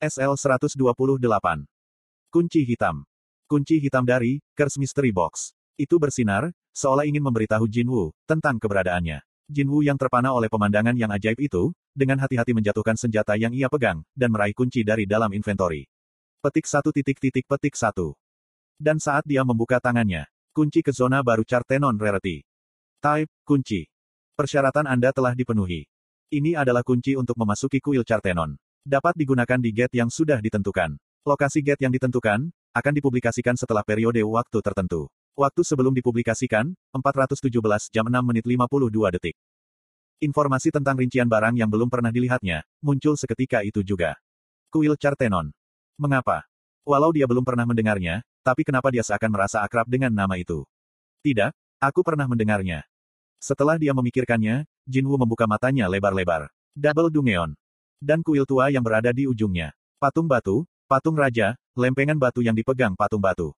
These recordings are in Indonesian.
SL-128. Kunci hitam. Kunci hitam dari Curse Mystery Box. Itu bersinar, seolah ingin memberitahu Jinwu tentang keberadaannya. Jinwu yang terpana oleh pemandangan yang ajaib itu, dengan hati-hati menjatuhkan senjata yang ia pegang, dan meraih kunci dari dalam inventory. Petik satu titik titik petik satu. Dan saat dia membuka tangannya, kunci ke zona baru Chartenon Rarity. Type, kunci. Persyaratan Anda telah dipenuhi. Ini adalah kunci untuk memasuki kuil Chartenon. Dapat digunakan di gate yang sudah ditentukan. Lokasi gate yang ditentukan, akan dipublikasikan setelah periode waktu tertentu. Waktu sebelum dipublikasikan, 417 jam 6 menit 52 detik. Informasi tentang rincian barang yang belum pernah dilihatnya, muncul seketika itu juga. Kuil Chartenon. Mengapa? Walau dia belum pernah mendengarnya, tapi kenapa dia seakan merasa akrab dengan nama itu? Tidak, aku pernah mendengarnya. Setelah dia memikirkannya, Jinwu membuka matanya lebar-lebar. Double Dungeon dan kuil tua yang berada di ujungnya. Patung batu, patung raja, lempengan batu yang dipegang patung batu.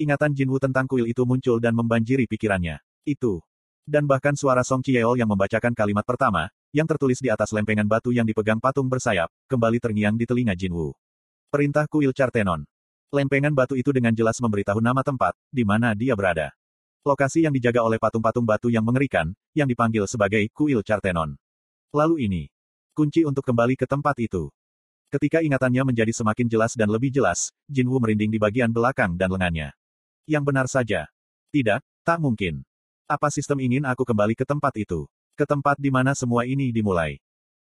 Ingatan Jinwu tentang kuil itu muncul dan membanjiri pikirannya. Itu. Dan bahkan suara Song Chieol yang membacakan kalimat pertama, yang tertulis di atas lempengan batu yang dipegang patung bersayap, kembali terngiang di telinga Jinwu. Perintah kuil Chartenon. Lempengan batu itu dengan jelas memberitahu nama tempat, di mana dia berada. Lokasi yang dijaga oleh patung-patung batu yang mengerikan, yang dipanggil sebagai kuil Chartenon. Lalu ini, kunci untuk kembali ke tempat itu. Ketika ingatannya menjadi semakin jelas dan lebih jelas, Jinwu merinding di bagian belakang dan lengannya. Yang benar saja. Tidak, tak mungkin. Apa sistem ingin aku kembali ke tempat itu? Ke tempat di mana semua ini dimulai.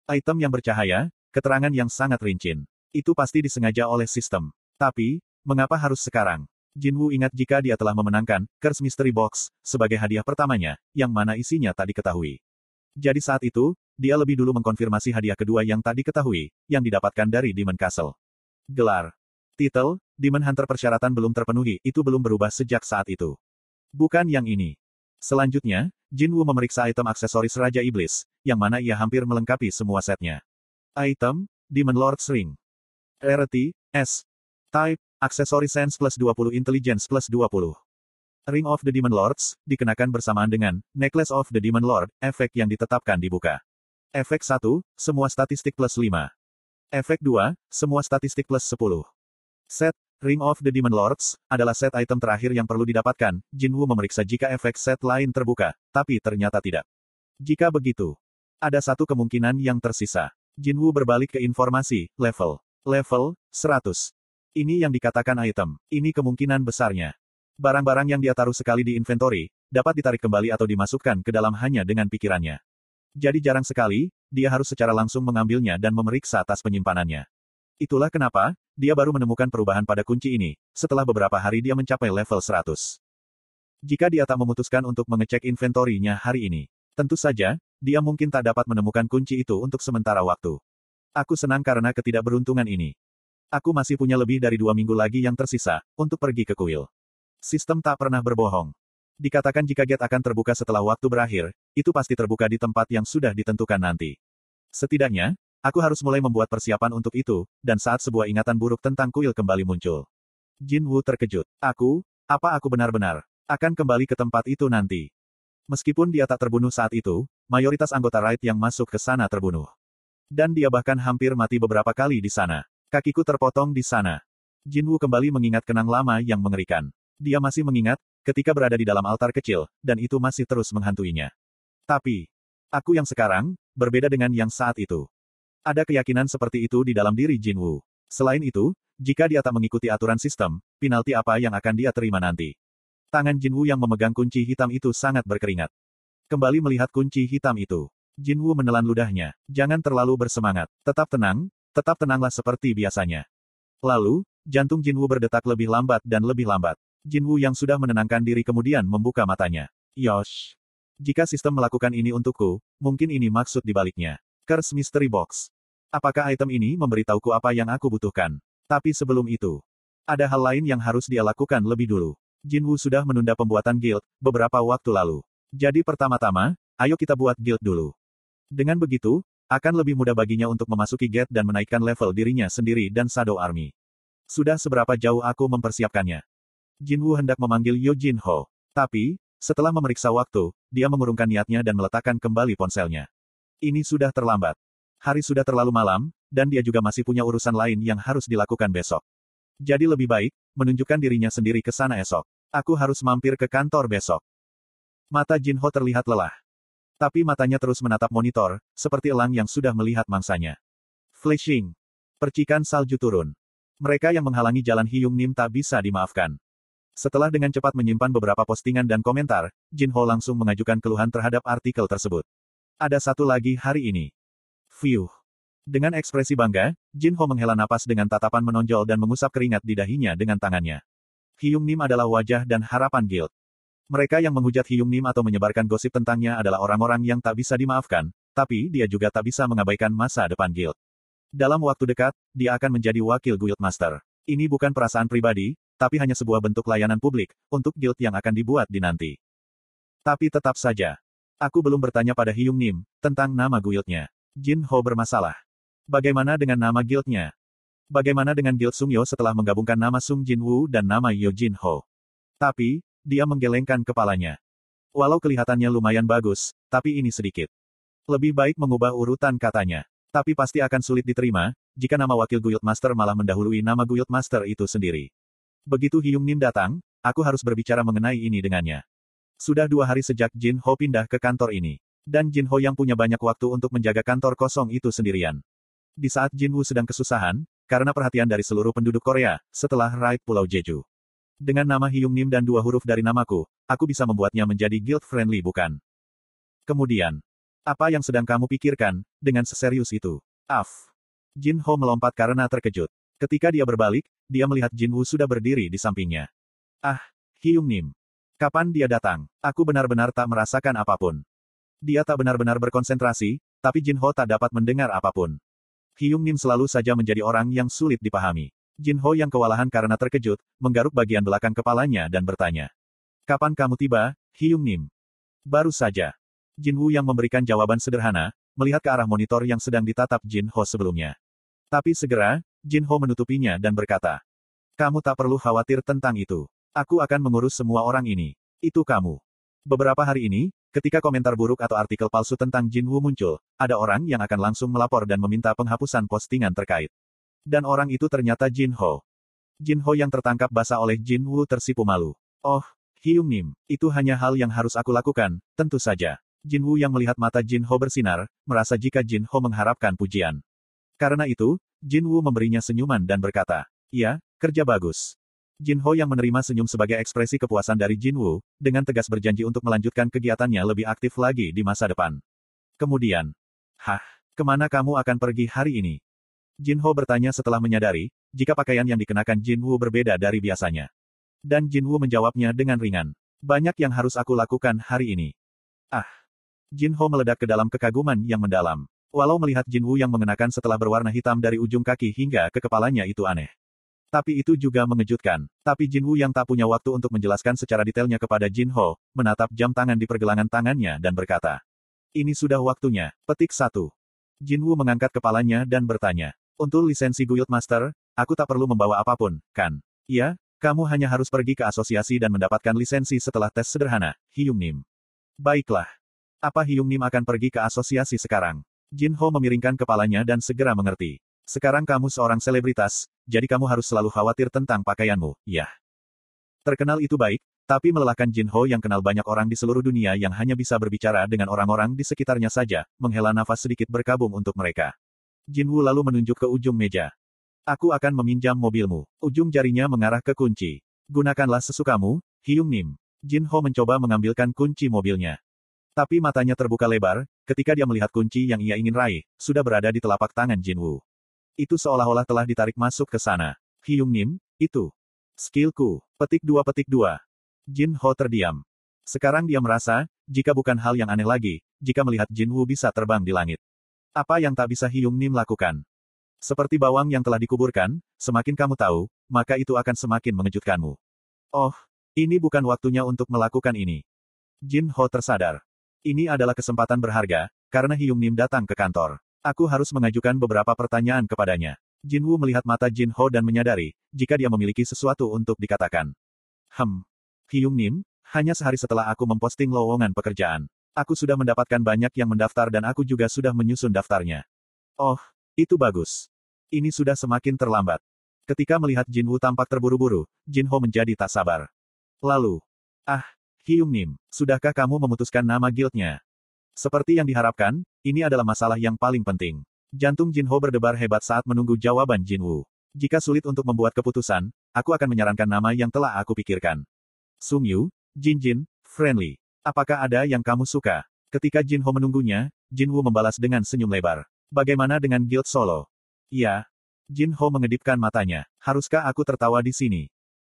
Item yang bercahaya, keterangan yang sangat rincin. Itu pasti disengaja oleh sistem. Tapi, mengapa harus sekarang? Jinwu ingat jika dia telah memenangkan Curse Mystery Box sebagai hadiah pertamanya, yang mana isinya tak diketahui. Jadi saat itu, dia lebih dulu mengkonfirmasi hadiah kedua yang tak diketahui, yang didapatkan dari Demon Castle. Gelar. Titel, Demon Hunter persyaratan belum terpenuhi, itu belum berubah sejak saat itu. Bukan yang ini. Selanjutnya, Jinwu memeriksa item aksesoris Raja Iblis, yang mana ia hampir melengkapi semua setnya. Item, Demon Lord's Ring. Rarity, S. Type, aksesoris Sense plus 20 Intelligence plus 20. Ring of the Demon Lords, dikenakan bersamaan dengan Necklace of the Demon Lord, efek yang ditetapkan dibuka. Efek 1, semua statistik plus 5. Efek 2, semua statistik plus 10. Set, Ring of the Demon Lords, adalah set item terakhir yang perlu didapatkan, Jinwu memeriksa jika efek set lain terbuka, tapi ternyata tidak. Jika begitu, ada satu kemungkinan yang tersisa. Jinwu berbalik ke informasi, level. Level, 100. Ini yang dikatakan item, ini kemungkinan besarnya. Barang-barang yang dia taruh sekali di inventory, dapat ditarik kembali atau dimasukkan ke dalam hanya dengan pikirannya. Jadi jarang sekali, dia harus secara langsung mengambilnya dan memeriksa tas penyimpanannya. Itulah kenapa, dia baru menemukan perubahan pada kunci ini, setelah beberapa hari dia mencapai level 100. Jika dia tak memutuskan untuk mengecek inventorinya hari ini, tentu saja, dia mungkin tak dapat menemukan kunci itu untuk sementara waktu. Aku senang karena ketidakberuntungan ini. Aku masih punya lebih dari dua minggu lagi yang tersisa, untuk pergi ke kuil. Sistem tak pernah berbohong. Dikatakan jika gate akan terbuka setelah waktu berakhir, itu pasti terbuka di tempat yang sudah ditentukan nanti. Setidaknya, aku harus mulai membuat persiapan untuk itu, dan saat sebuah ingatan buruk tentang kuil kembali muncul. Jin Wu terkejut. Aku, apa aku benar-benar akan kembali ke tempat itu nanti? Meskipun dia tak terbunuh saat itu, mayoritas anggota Raid yang masuk ke sana terbunuh. Dan dia bahkan hampir mati beberapa kali di sana. Kakiku terpotong di sana. Jin Wu kembali mengingat kenang lama yang mengerikan. Dia masih mengingat, ketika berada di dalam altar kecil, dan itu masih terus menghantuinya. Tapi, aku yang sekarang, berbeda dengan yang saat itu. Ada keyakinan seperti itu di dalam diri Jin Wu. Selain itu, jika dia tak mengikuti aturan sistem, penalti apa yang akan dia terima nanti? Tangan Jin Wu yang memegang kunci hitam itu sangat berkeringat. Kembali melihat kunci hitam itu. Jin Wu menelan ludahnya. Jangan terlalu bersemangat. Tetap tenang, tetap tenanglah seperti biasanya. Lalu, jantung Jin Wu berdetak lebih lambat dan lebih lambat. Jinwu yang sudah menenangkan diri kemudian membuka matanya. Yosh. Jika sistem melakukan ini untukku, mungkin ini maksud dibaliknya. Curse Mystery Box. Apakah item ini memberitahuku apa yang aku butuhkan? Tapi sebelum itu, ada hal lain yang harus dia lakukan lebih dulu. Jinwu sudah menunda pembuatan guild, beberapa waktu lalu. Jadi pertama-tama, ayo kita buat guild dulu. Dengan begitu, akan lebih mudah baginya untuk memasuki gate dan menaikkan level dirinya sendiri dan Shadow Army. Sudah seberapa jauh aku mempersiapkannya? Jinwu hendak memanggil Yo Jin Ho. Tapi, setelah memeriksa waktu, dia mengurungkan niatnya dan meletakkan kembali ponselnya. Ini sudah terlambat. Hari sudah terlalu malam, dan dia juga masih punya urusan lain yang harus dilakukan besok. Jadi lebih baik, menunjukkan dirinya sendiri ke sana esok. Aku harus mampir ke kantor besok. Mata Jinho terlihat lelah. Tapi matanya terus menatap monitor, seperti elang yang sudah melihat mangsanya. Flashing. Percikan salju turun. Mereka yang menghalangi jalan Hyung Nim tak bisa dimaafkan. Setelah dengan cepat menyimpan beberapa postingan dan komentar, Jin Ho langsung mengajukan keluhan terhadap artikel tersebut. Ada satu lagi hari ini. View. Dengan ekspresi bangga, Jin Ho menghela napas dengan tatapan menonjol dan mengusap keringat di dahinya dengan tangannya. Hyung Nim adalah wajah dan harapan guild. Mereka yang menghujat Hyung Nim atau menyebarkan gosip tentangnya adalah orang-orang yang tak bisa dimaafkan, tapi dia juga tak bisa mengabaikan masa depan guild. Dalam waktu dekat, dia akan menjadi wakil guild master. Ini bukan perasaan pribadi, tapi hanya sebuah bentuk layanan publik, untuk guild yang akan dibuat di nanti. Tapi tetap saja. Aku belum bertanya pada Hyung Nim, tentang nama guildnya. Jin Ho bermasalah. Bagaimana dengan nama guildnya? Bagaimana dengan guild Sung Yo setelah menggabungkan nama Sung Jin Woo dan nama Yo Jin Ho? Tapi, dia menggelengkan kepalanya. Walau kelihatannya lumayan bagus, tapi ini sedikit. Lebih baik mengubah urutan katanya. Tapi pasti akan sulit diterima, jika nama wakil Guild Master malah mendahului nama Guild Master itu sendiri. Begitu Hyung Nim datang, aku harus berbicara mengenai ini dengannya. Sudah dua hari sejak Jin Ho pindah ke kantor ini. Dan Jin Ho yang punya banyak waktu untuk menjaga kantor kosong itu sendirian. Di saat Jin Woo sedang kesusahan, karena perhatian dari seluruh penduduk Korea, setelah raid Pulau Jeju. Dengan nama Hyung Nim dan dua huruf dari namaku, aku bisa membuatnya menjadi guild-friendly bukan? Kemudian, apa yang sedang kamu pikirkan, dengan seserius itu? Af. Jin Ho melompat karena terkejut. Ketika dia berbalik, dia melihat Jin Woo sudah berdiri di sampingnya. Ah, Hyung Nim. Kapan dia datang? Aku benar-benar tak merasakan apa pun. Dia tak benar-benar berkonsentrasi, tapi Jin Ho tak dapat mendengar apa pun. Hyung Nim selalu saja menjadi orang yang sulit dipahami. Jin Ho yang kewalahan karena terkejut, menggaruk bagian belakang kepalanya dan bertanya. Kapan kamu tiba, Hyung Nim? Baru saja. Jin Woo yang memberikan jawaban sederhana, melihat ke arah monitor yang sedang ditatap Jin Ho sebelumnya. Tapi segera, Jin Ho menutupinya dan berkata, Kamu tak perlu khawatir tentang itu. Aku akan mengurus semua orang ini. Itu kamu. Beberapa hari ini, ketika komentar buruk atau artikel palsu tentang Jin Woo muncul, ada orang yang akan langsung melapor dan meminta penghapusan postingan terkait. Dan orang itu ternyata Jin Ho. Jin Ho yang tertangkap basah oleh Jin Woo tersipu malu. Oh, Hyung Nim, itu hanya hal yang harus aku lakukan, tentu saja. Jin Woo yang melihat mata Jin Ho bersinar, merasa jika Jin Ho mengharapkan pujian. Karena itu, Jin Woo memberinya senyuman dan berkata, Ya, kerja bagus. Jin Ho yang menerima senyum sebagai ekspresi kepuasan dari Jin Woo, dengan tegas berjanji untuk melanjutkan kegiatannya lebih aktif lagi di masa depan. Kemudian, Hah, ke mana kamu akan pergi hari ini? Jin Ho bertanya setelah menyadari, jika pakaian yang dikenakan Jin Woo berbeda dari biasanya. Dan Jin Woo menjawabnya dengan ringan. Banyak yang harus aku lakukan hari ini. Ah. Jin Ho meledak ke dalam kekaguman yang mendalam. Walau melihat Jin Woo yang mengenakan setelah berwarna hitam dari ujung kaki hingga ke kepalanya itu aneh. Tapi itu juga mengejutkan. Tapi Jin Woo yang tak punya waktu untuk menjelaskan secara detailnya kepada Jin Ho, menatap jam tangan di pergelangan tangannya dan berkata. Ini sudah waktunya. Petik satu. Jin Woo mengangkat kepalanya dan bertanya. Untuk lisensi Guild Master, aku tak perlu membawa apa pun, kan? Iya, kamu hanya harus pergi ke asosiasi dan mendapatkan lisensi setelah tes sederhana, Hyung Nim. Baiklah. Apa Hyung Nim akan pergi ke asosiasi sekarang? Jin Ho memiringkan kepalanya dan segera mengerti. Sekarang kamu seorang selebritas, jadi kamu harus selalu khawatir tentang pakaianmu, ya. Terkenal itu baik, tapi melelahkan Jin Ho yang kenal banyak orang di seluruh dunia yang hanya bisa berbicara dengan orang-orang di sekitarnya saja, menghela nafas sedikit berkabung untuk mereka. Jin Woo lalu menunjuk ke ujung meja. Aku akan meminjam mobilmu. Ujung jarinya mengarah ke kunci. Gunakanlah sesukamu, Hyung Nim. Jin Ho mencoba mengambilkan kunci mobilnya. Tapi matanya terbuka lebar, ketika dia melihat kunci yang ia ingin raih, sudah berada di telapak tangan Jin Woo. Itu seolah-olah telah ditarik masuk ke sana. Hyung Nim, itu. Skillku. Petik dua petik dua. Jin Ho terdiam. Sekarang dia merasa, jika bukan hal yang aneh lagi, jika melihat Jin Woo bisa terbang di langit. Apa yang tak bisa Hyung Nim lakukan? Seperti bawang yang telah dikuburkan, semakin kamu tahu, maka itu akan semakin mengejutkanmu. Oh, ini bukan waktunya untuk melakukan ini. Jin Ho tersadar. Ini adalah kesempatan berharga, karena Hyung Nim datang ke kantor. Aku harus mengajukan beberapa pertanyaan kepadanya. Jin Woo melihat mata Jin Ho dan menyadari, jika dia memiliki sesuatu untuk dikatakan. Hem. Hyung Nim, hanya sehari setelah aku memposting lowongan pekerjaan. Aku sudah mendapatkan banyak yang mendaftar dan aku juga sudah menyusun daftarnya. Oh, Itu bagus. Ini sudah semakin terlambat. Ketika melihat Jin Wu tampak terburu-buru, Jin Ho menjadi tak sabar. Lalu, ah, Hyung Nim, sudahkah kamu memutuskan nama guildnya? Seperti yang diharapkan, ini adalah masalah yang paling penting. Jantung Jin Ho berdebar hebat saat menunggu jawaban Jin Wu. Jika sulit untuk membuat keputusan, aku akan menyarankan nama yang telah aku pikirkan. Sung Yu, Jin Jin, Friendly. Apakah ada yang kamu suka? Ketika Jin Ho menunggunya, Jin Wu membalas dengan senyum lebar. Bagaimana dengan Guild Solo? Iya. Jin Ho mengedipkan matanya. Haruskah aku tertawa di sini?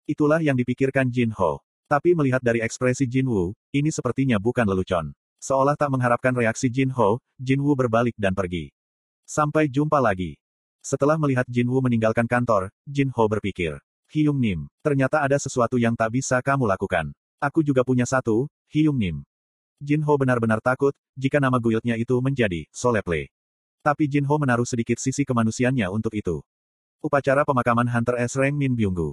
Itulah yang dipikirkan Jin Ho. Tapi melihat dari ekspresi Jin Wu, ini sepertinya bukan lelucon. Seolah tak mengharapkan reaksi Jin Ho, Jin Wu berbalik dan pergi. Sampai jumpa lagi. Setelah melihat Jin Wu meninggalkan kantor, Jin Ho berpikir. Hyung Nim, ternyata ada sesuatu yang tak bisa kamu lakukan. Aku juga punya satu, Hyung Nim. Jin Ho benar-benar takut, jika nama guildnya itu menjadi Soleple. Tapi Jin Ho menaruh sedikit sisi kemanusiaannya untuk itu. Upacara pemakaman Hunter S. Reng Min Byunggu.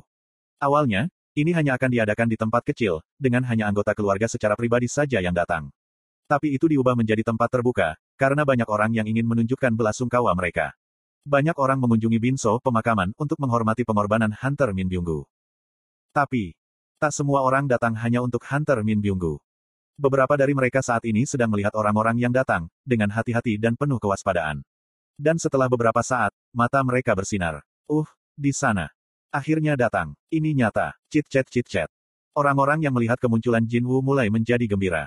Awalnya, ini hanya akan diadakan di tempat kecil, dengan hanya anggota keluarga secara pribadi saja yang datang. Tapi itu diubah menjadi tempat terbuka, karena banyak orang yang ingin menunjukkan belasungkawa mereka. Banyak orang mengunjungi Binso pemakaman untuk menghormati pengorbanan Hunter Min Byunggu. Tapi, Tak semua orang datang hanya untuk Hunter Min Byunggu. Beberapa dari mereka saat ini sedang melihat orang-orang yang datang, dengan hati-hati dan penuh kewaspadaan. Dan setelah beberapa saat, mata mereka bersinar. Uh, di sana. Akhirnya datang. Ini nyata. Chit-chat chit-chat. Orang-orang yang melihat kemunculan Jin Wu mulai menjadi gembira.